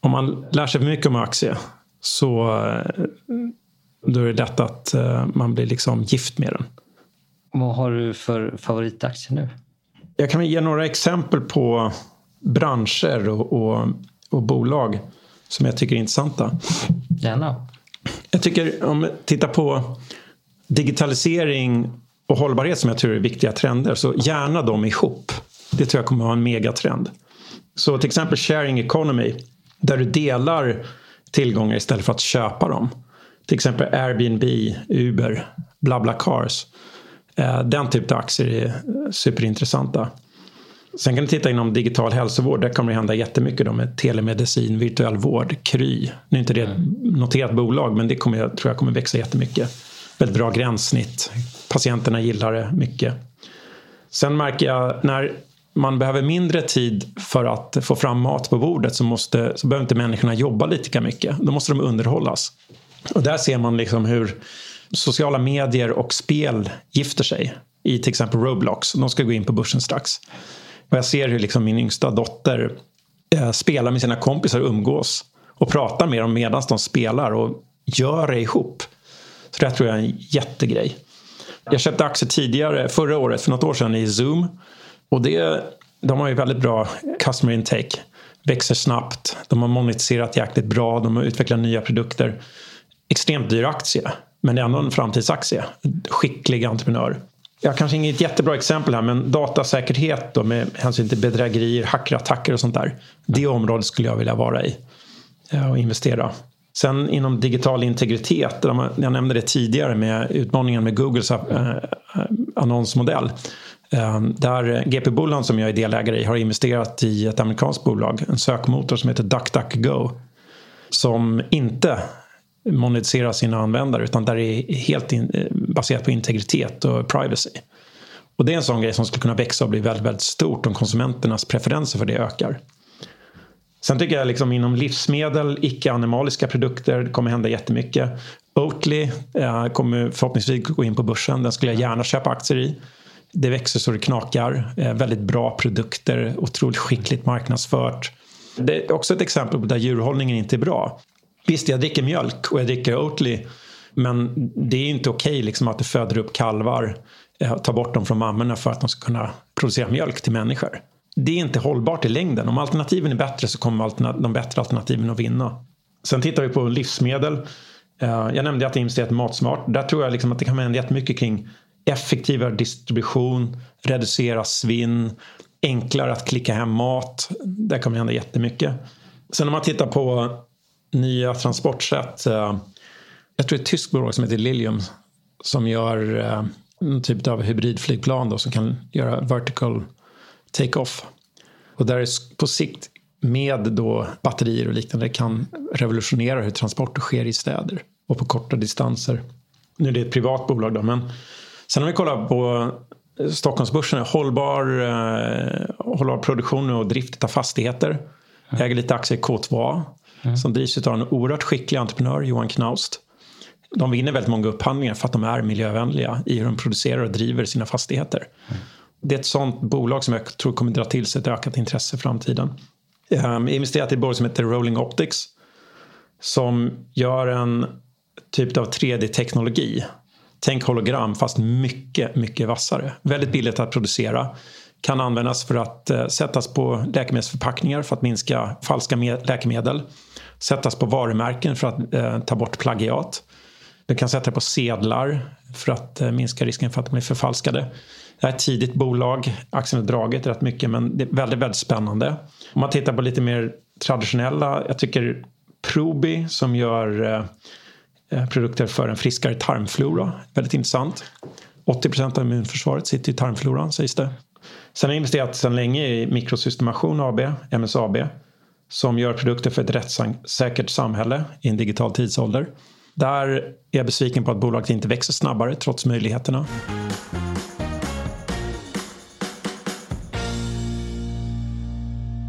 om man lär sig för mycket om aktier så eh, då är det lätt att eh, man blir liksom gift med den. Vad har du för favoritaktier nu? Jag kan ge några exempel på branscher och, och, och bolag som jag tycker är intressanta. Gärna. Jag tycker om vi tittar på digitalisering och hållbarhet som jag tror är viktiga trender så gärna de ihop. Det tror jag kommer att vara en megatrend. Så till exempel sharing economy där du delar tillgångar istället för att köpa dem. Till exempel Airbnb, Uber, BlaBlaCars. cars. Eh, den typen av aktier är superintressanta. Sen kan du titta inom digital hälsovård. Där kommer det hända jättemycket då med telemedicin, virtuell vård, Kry. Nu är inte det ett noterat bolag men det kommer jag, tror jag kommer växa jättemycket. Väldigt bra gränssnitt. Patienterna gillar det mycket. Sen märker jag när man behöver mindre tid för att få fram mat på bordet så, måste, så behöver inte människorna jobba lika mycket. Då måste de underhållas. Och där ser man liksom hur sociala medier och spel gifter sig i till exempel Roblox. De ska gå in på börsen strax. Och jag ser hur liksom min yngsta dotter eh, spelar med sina kompisar och umgås och pratar med dem medan de spelar och gör det ihop. Så det tror jag är en jättegrej. Jag köpte aktier tidigare, förra året, för något år sedan i Zoom. Och det, de har ju väldigt bra customer intake. Växer snabbt, de har monetiserat jäkligt bra, de har utvecklat nya produkter. Extremt dyr aktie, men det är ändå en framtidsaktie. Skicklig entreprenör. Jag har kanske inget jättebra exempel här men datasäkerhet då med hänsyn till bedrägerier, hackerattacker och sånt där. Det området skulle jag vilja vara i eh, och investera. Sen inom digital integritet, jag nämnde det tidigare med utmaningen med Googles eh, eh, annonsmodell. Ehm, där GP Bullard som jag är delägare i har investerat i ett amerikanskt bolag, en sökmotor som heter DuckDuckGo. Som inte monetiserar sina användare utan där det är helt in, eh, baserat på integritet och privacy. Och det är en sån grej som skulle kunna växa och bli väldigt, väldigt stort om konsumenternas preferenser för det ökar. Sen tycker jag liksom inom livsmedel, icke-animaliska produkter, det kommer hända jättemycket. Oatly eh, kommer förhoppningsvis gå in på börsen. Den skulle jag gärna köpa aktier i. Det växer så det knakar. Eh, väldigt bra produkter, otroligt skickligt marknadsfört. Det är också ett exempel på där djurhållningen inte är bra. Visst, jag dricker mjölk och jag dricker Oatly. Men det är inte okej okay, liksom att det föder upp kalvar, eh, tar bort dem från mammorna för att de ska kunna producera mjölk till människor. Det är inte hållbart i längden. Om alternativen är bättre så kommer de bättre alternativen att vinna. Sen tittar vi på livsmedel. Eh, jag nämnde att jag investerat i Matsmart. Där tror jag liksom att det kan hända jättemycket kring effektivare distribution, reducera svinn, enklare att klicka hem mat. Där kommer hända jättemycket. Sen om man tittar på nya transportsätt. Eh, jag tror det är ett tyskt bolag som heter Lilium som gör eh, en typ av hybridflygplan då, som kan göra vertical take-off. Och där är på sikt med då batterier och liknande kan revolutionera hur transporter sker i städer och på korta distanser. Nu är det ett privat bolag då, men sen om vi kollar på Stockholmsbörsen, hållbar, eh, hållbar produktion och drift av fastigheter. Jag äger lite aktier i K2A mm. som drivs av en oerhört skicklig entreprenör, Johan Knaust. De vinner väldigt många upphandlingar för att de är miljövänliga i hur de producerar och driver sina fastigheter. Mm. Det är ett sånt bolag som jag tror kommer dra till sig ett ökat intresse i framtiden. Jag har investerat i ett bolag som heter Rolling Optics som gör en typ av 3D-teknologi. Tänk hologram fast mycket, mycket vassare. Väldigt billigt att producera. Kan användas för att eh, sättas på läkemedelsförpackningar för att minska falska läkemedel. Sättas på varumärken för att eh, ta bort plagiat. Du kan sätta det på sedlar för att eh, minska risken för att de blir förfalskade. Det här är ett tidigt bolag. Aktien har dragit rätt mycket men det är väldigt, väldigt spännande. Om man tittar på lite mer traditionella. Jag tycker Probi som gör eh Eh, produkter för en friskare tarmflora. Väldigt intressant. 80% av immunförsvaret sitter i tarmfloran sägs det. Sen har jag investerat sedan länge i Mikrosystemation AB, MSAB. Som gör produkter för ett rättssäkert samhälle i en digital tidsålder. Där är jag besviken på att bolaget inte växer snabbare trots möjligheterna.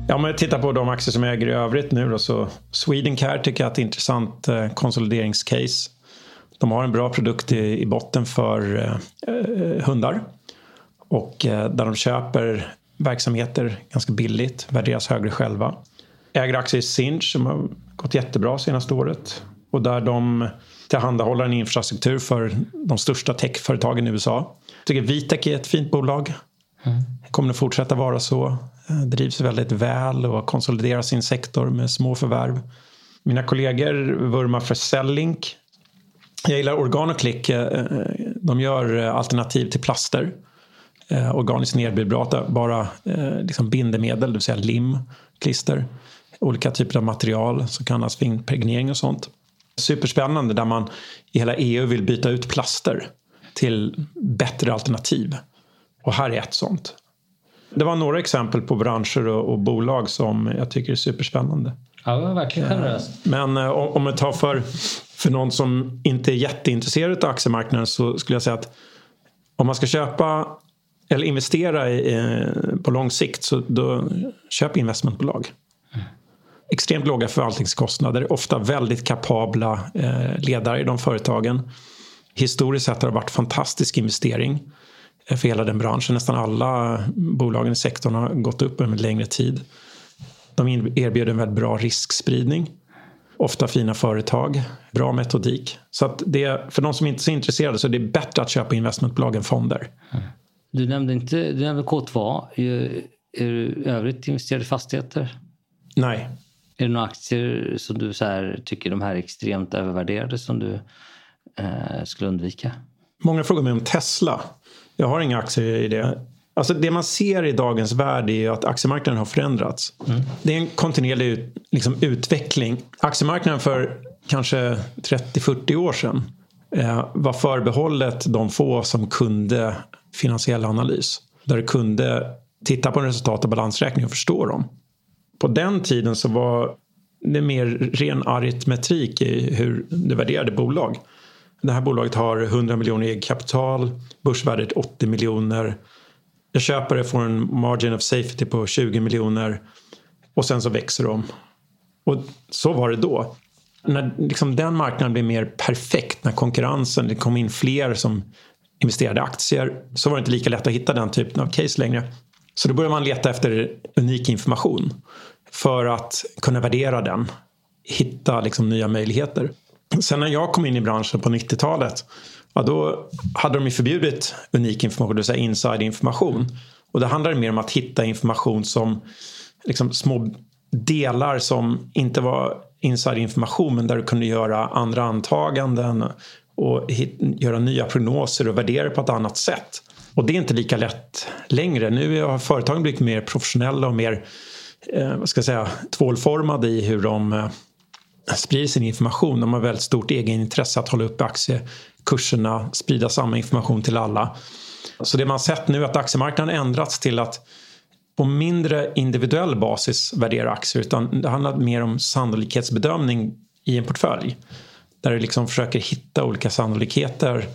Ja, om jag tittar på de aktier som jag äger i övrigt nu då, så Swedencare tycker jag är ett intressant eh, konsolideringscase. De har en bra produkt i, i botten för eh, eh hundar. Och eh, där de köper verksamheter ganska billigt, värderas högre själva. Äger aktier i Sinch som har gått jättebra senaste året. Och där de tillhandahåller en infrastruktur för de största techföretagen i USA. Jag tycker Vitek är ett fint bolag. Mm. Kommer att fortsätta vara så. Eh, drivs väldigt väl och konsoliderar sin sektor med små förvärv. Mina kollegor vurmar för Cellink. Jag gillar Organoclick. Eh, eh, de gör alternativ till plaster. Organiskt nedbrytbara liksom bindemedel, det vill säga lim, klister. Olika typer av material som kan användas för impregnering och sånt. Superspännande där man i hela EU vill byta ut plaster till bättre alternativ. Och här är ett sånt. Det var några exempel på branscher och, och bolag som jag tycker är superspännande. Ja, det var verkligen generöst. Men eh, om man tar för, för någon som inte är jätteintresserad av aktiemarknaden så skulle jag säga att om man ska köpa eller investera i, eh, på lång sikt så då köp investmentbolag. Mm. Extremt låga förvaltningskostnader, ofta väldigt kapabla eh, ledare i de företagen. Historiskt sett har det varit fantastisk investering för hela den branschen. Nästan alla bolagen i sektorn har gått upp en längre tid. De erbjuder en väldigt bra riskspridning. Ofta fina företag, bra metodik. Så att det, för de som inte är så intresserade så är det bättre att köpa investmentbolag än fonder. Du nämnde inte du nämnde K2. Är, är du övrigt investerad i fastigheter? Nej. Är det några aktier som du så här, tycker de här är extremt övervärderade som du eh, skulle undvika? Många frågar mig om Tesla. Jag har inga aktier i det. Alltså det man ser i dagens värld är att aktiemarknaden har förändrats. Mm. Det är en kontinuerlig liksom, utveckling. Aktiemarknaden för kanske 30-40 år sedan eh, var förbehållet de få som kunde finansiell analys. Där du kunde titta på resultat och balansräkning och förstå dem. På den tiden så var det mer ren aritmetrik i hur du värderade bolag. Det här bolaget har 100 miljoner i kapital, börsvärdet 80 miljoner. Jag köper det, får en margin of safety på 20 miljoner och sen så växer de. Och så var det då. När liksom den marknaden blev mer perfekt, när konkurrensen, det kom in fler som investerade i aktier, så var det inte lika lätt att hitta den typen av case längre. Så då började man leta efter unik information för att kunna värdera den, hitta liksom nya möjligheter. Sen när jag kom in i branschen på 90-talet ja, då hade de ju förbjudit unik information, det vill säga inside-information. Och det handlade mer om att hitta information som liksom små delar som inte var inside-information men där du kunde göra andra antaganden och göra nya prognoser och värdera på ett annat sätt. Och det är inte lika lätt längre. Nu har företagen blivit mer professionella och mer eh, vad ska jag säga, tvålformade i hur de eh, sprider sin information. De har väldigt stort egenintresse att hålla upp aktiekurserna, sprida samma information till alla. Så det man sett nu är att aktiemarknaden ändrats till att på mindre individuell basis värdera aktier utan det handlar mer om sannolikhetsbedömning i en portfölj. Där du liksom försöker hitta olika sannolikheter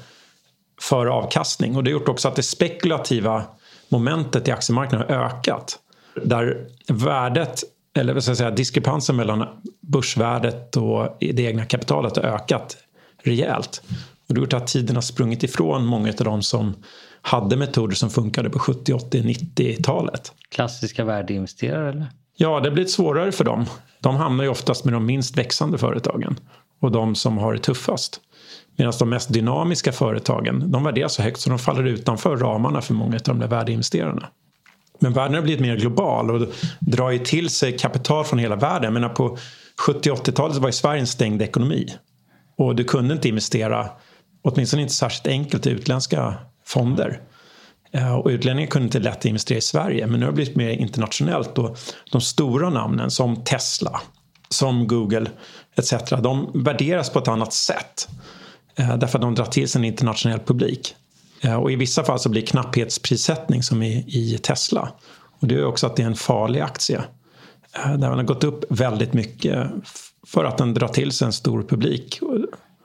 för avkastning och det har gjort också att det spekulativa momentet i aktiemarknaden har ökat. Där värdet, eller vad ska jag säga, diskrepansen mellan börsvärdet och det egna kapitalet har ökat rejält. Och det har gjort att tiden har sprungit ifrån många av de som hade metoder som funkade på 70, 80, 90-talet. Klassiska värdeinvesterare eller? Ja, det har blivit svårare för dem. De hamnar ju oftast med de minst växande företagen och de som har det tuffast. Medan de mest dynamiska företagen, de värderas så högt så de faller utanför ramarna för många av de där värdeinvesterarna. Men världen har blivit mer global och drar ju till sig kapital från hela världen. Jag menar på 70 80-talet var ju Sverige en stängd ekonomi. Och du kunde inte investera, åtminstone inte särskilt enkelt, i utländska fonder. Eh, och utlänningar kunde inte lätt investera i Sverige men nu har det blivit mer internationellt och de stora namnen som Tesla, som Google etc. De värderas på ett annat sätt eh, därför att de drar till sig en internationell publik. Eh, och i vissa fall så blir knapphetsprissättning som i, i Tesla. Och det är också att det är en farlig aktie. Där den har gått upp väldigt mycket för att den drar till sig en stor publik.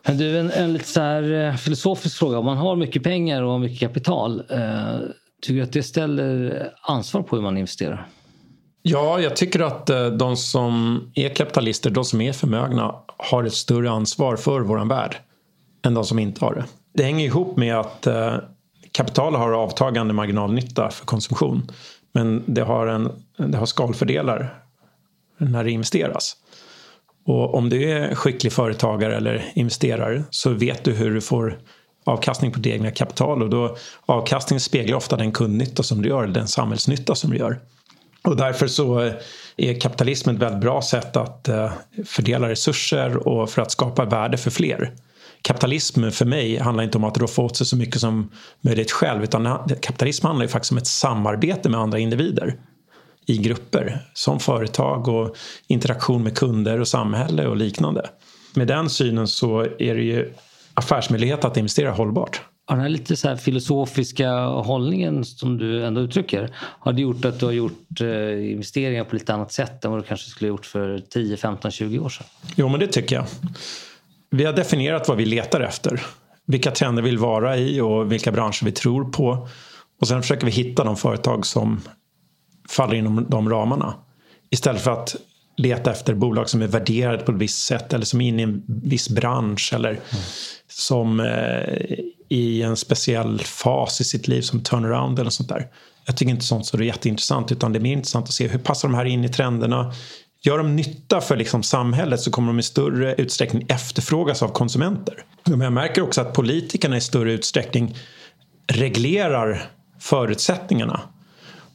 Du, en, en lite så här eh, filosofisk fråga. Om man har mycket pengar och mycket kapital, eh, tycker du att det ställer ansvar på hur man investerar? Ja, jag tycker att eh, de som är kapitalister, de som är förmögna, har ett större ansvar för våran värld än de som inte har det. Det hänger ihop med att eh, kapital har avtagande marginalnytta för konsumtion. Men det har, en, det har skalfördelar när det investeras. Och om du är skicklig företagare eller investerare så vet du hur du får avkastning på ditt egna kapital och då avkastningen speglar ofta den kundnytta som du gör, den samhällsnytta som du gör. Och därför så eh, är kapitalismen ett väldigt bra sätt att eh, fördela resurser och för att skapa värde för fler. Kapitalism för mig handlar inte om att roffa åt sig så mycket som möjligt själv utan kapitalism handlar ju faktiskt om ett samarbete med andra individer i grupper som företag och interaktion med kunder och samhälle och liknande. Med den synen så är det ju affärsmöjlighet att investera hållbart. den här lite så filosofiska hållningen som du ändå uttrycker, har det gjort att du har gjort eh, investeringar på lite annat sätt än vad du kanske skulle ha gjort för 10, 15, 20 år sedan? Jo, men det tycker jag. Vi har definierat vad vi letar efter. Vilka trender vi vill vara i och vilka branscher vi tror på. Och sen försöker vi hitta de företag som faller inom de ramarna. Istället för att leta efter bolag som är värderade på ett visst sätt eller som är inne i en viss bransch eller mm. som eh, i en speciell fas i sitt liv som turnaround eller sånt där. Jag tycker inte sånt så är jätteintressant utan det är mer intressant att se hur passar de här in i trenderna. Gör de nytta för liksom samhället så kommer de i större utsträckning efterfrågas av konsumenter. Men jag märker också att politikerna i större utsträckning reglerar förutsättningarna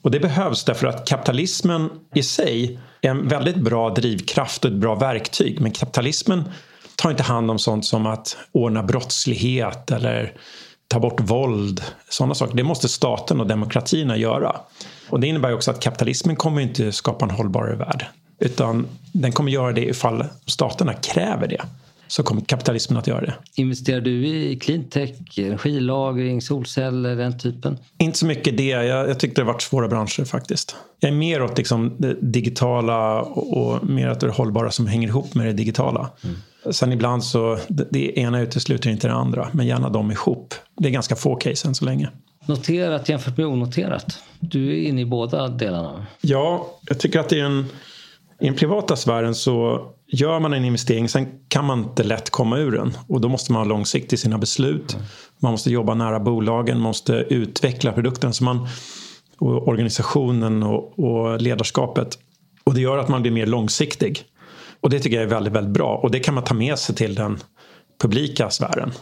och det behövs därför att kapitalismen i sig är en väldigt bra drivkraft och ett bra verktyg. Men kapitalismen tar inte hand om sånt som att ordna brottslighet eller ta bort våld. Sådana saker. Det måste staten och demokratierna göra. Och det innebär också att kapitalismen kommer inte skapa en hållbarare värld. Utan den kommer göra det ifall staterna kräver det. så kommer kapitalismen att göra det. Investerar du i cleantech, energilagring, solceller, den typen? Inte så mycket det. Jag, jag tyckte det varit svåra branscher faktiskt. Jag är mer åt liksom det digitala och mer åt det hållbara som hänger ihop med det digitala. Mm. Sen ibland så, det, det ena utesluter inte det andra, men gärna de ihop. Det är ganska få case än så länge. Noterat jämfört med onoterat. Du är inne i båda delarna. Ja, jag tycker att det är en... I den privata sfären så gör man en investering, sen kan man inte lätt komma ur den. Och då måste man ha långsikt i sina beslut. Man måste jobba nära bolagen, man måste utveckla produkten. Så man, och organisationen och, och ledarskapet. Och det gör att man blir mer långsiktig. Och det tycker jag är väldigt, väldigt bra. Och det kan man ta med sig till den publika sfären.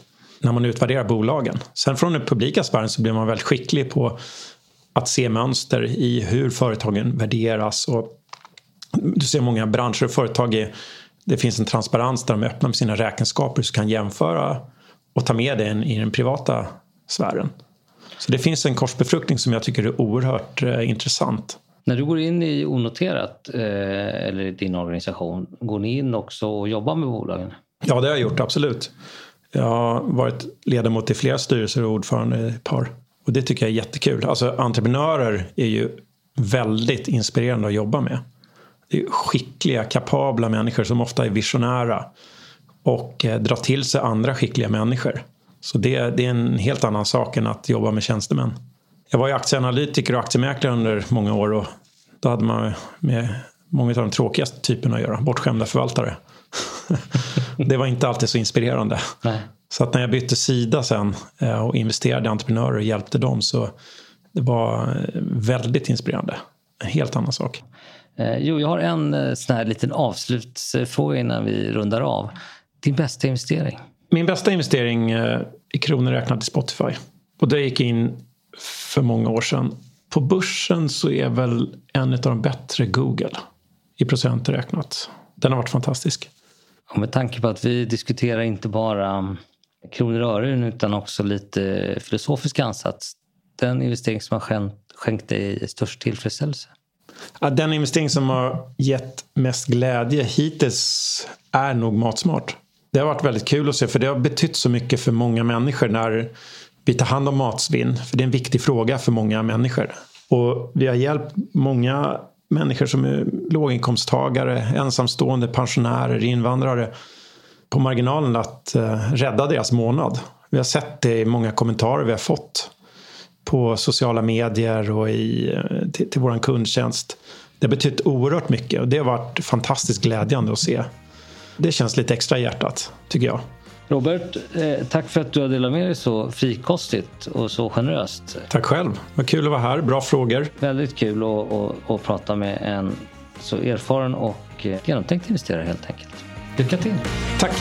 När man utvärderar bolagen. Sen från den publika sfären så blir man väldigt skicklig på att se mönster i hur företagen värderas. Och du ser många branscher och företag är det finns en transparens där de öppnar med sina räkenskaper så kan jämföra och ta med det i den privata sfären. Så det finns en korsbefruktning som jag tycker är oerhört eh, intressant. När du går in i onoterat eh, eller din organisation, går ni in också och jobbar med bolagen? Ja, det har jag gjort, absolut. Jag har varit ledamot i flera styrelser och ordförande i ett par. Och det tycker jag är jättekul. Alltså entreprenörer är ju väldigt inspirerande att jobba med skickliga, kapabla människor som ofta är visionära och eh, drar till sig andra skickliga människor. Så det, det, är en helt annan sak än att jobba med tjänstemän. Jag var ju aktieanalytiker och aktiemäklare under många år och då hade man med många av de tråkigaste typerna att göra, bortskämda förvaltare. det var inte alltid så inspirerande. Nej. Så att när jag bytte sida sen eh, och investerade i entreprenörer och hjälpte dem så det var eh, väldigt inspirerande. En helt annan sak. Eh, jo, jag har en eh, sån här liten avslutsfråga innan vi rundar av. Din bästa investering? Min bästa investering eh, i kronor räknat i Spotify. Och det gick in för många år sedan. På börsen så är väl en av de bättre Google i procent räknat. Den har varit fantastisk. Och med tanke på att vi diskuterar inte bara mm, kronor och ören utan också lite filosofisk ansats. Den investering som har skänkt dig störst tillfredsställelse? Ja, den investering som har gett mest glädje hittills är nog Matsmart. Det har varit väldigt kul att se för det har betytt så mycket för många människor när vi tar hand om matsvinn. För det är en viktig fråga för många människor. Och vi har hjälpt många människor som är låginkomsttagare, ensamstående, pensionärer, invandrare på marginalen att eh, rädda deras månad. Vi har sett det i många kommentarer vi har fått på sociala medier och i, eh, till, till vår kundtjänst. Det har betytt oerhört mycket och det har varit fantastiskt glädjande att se. Det känns lite extra i hjärtat, tycker jag. Robert, eh, tack för att du har delat med dig så frikostigt och så generöst. Tack själv. Vad kul att vara här. Bra frågor. Väldigt kul att, att, att prata med en så erfaren och eh, genomtänkt investerare helt enkelt. Lycka till! Tack!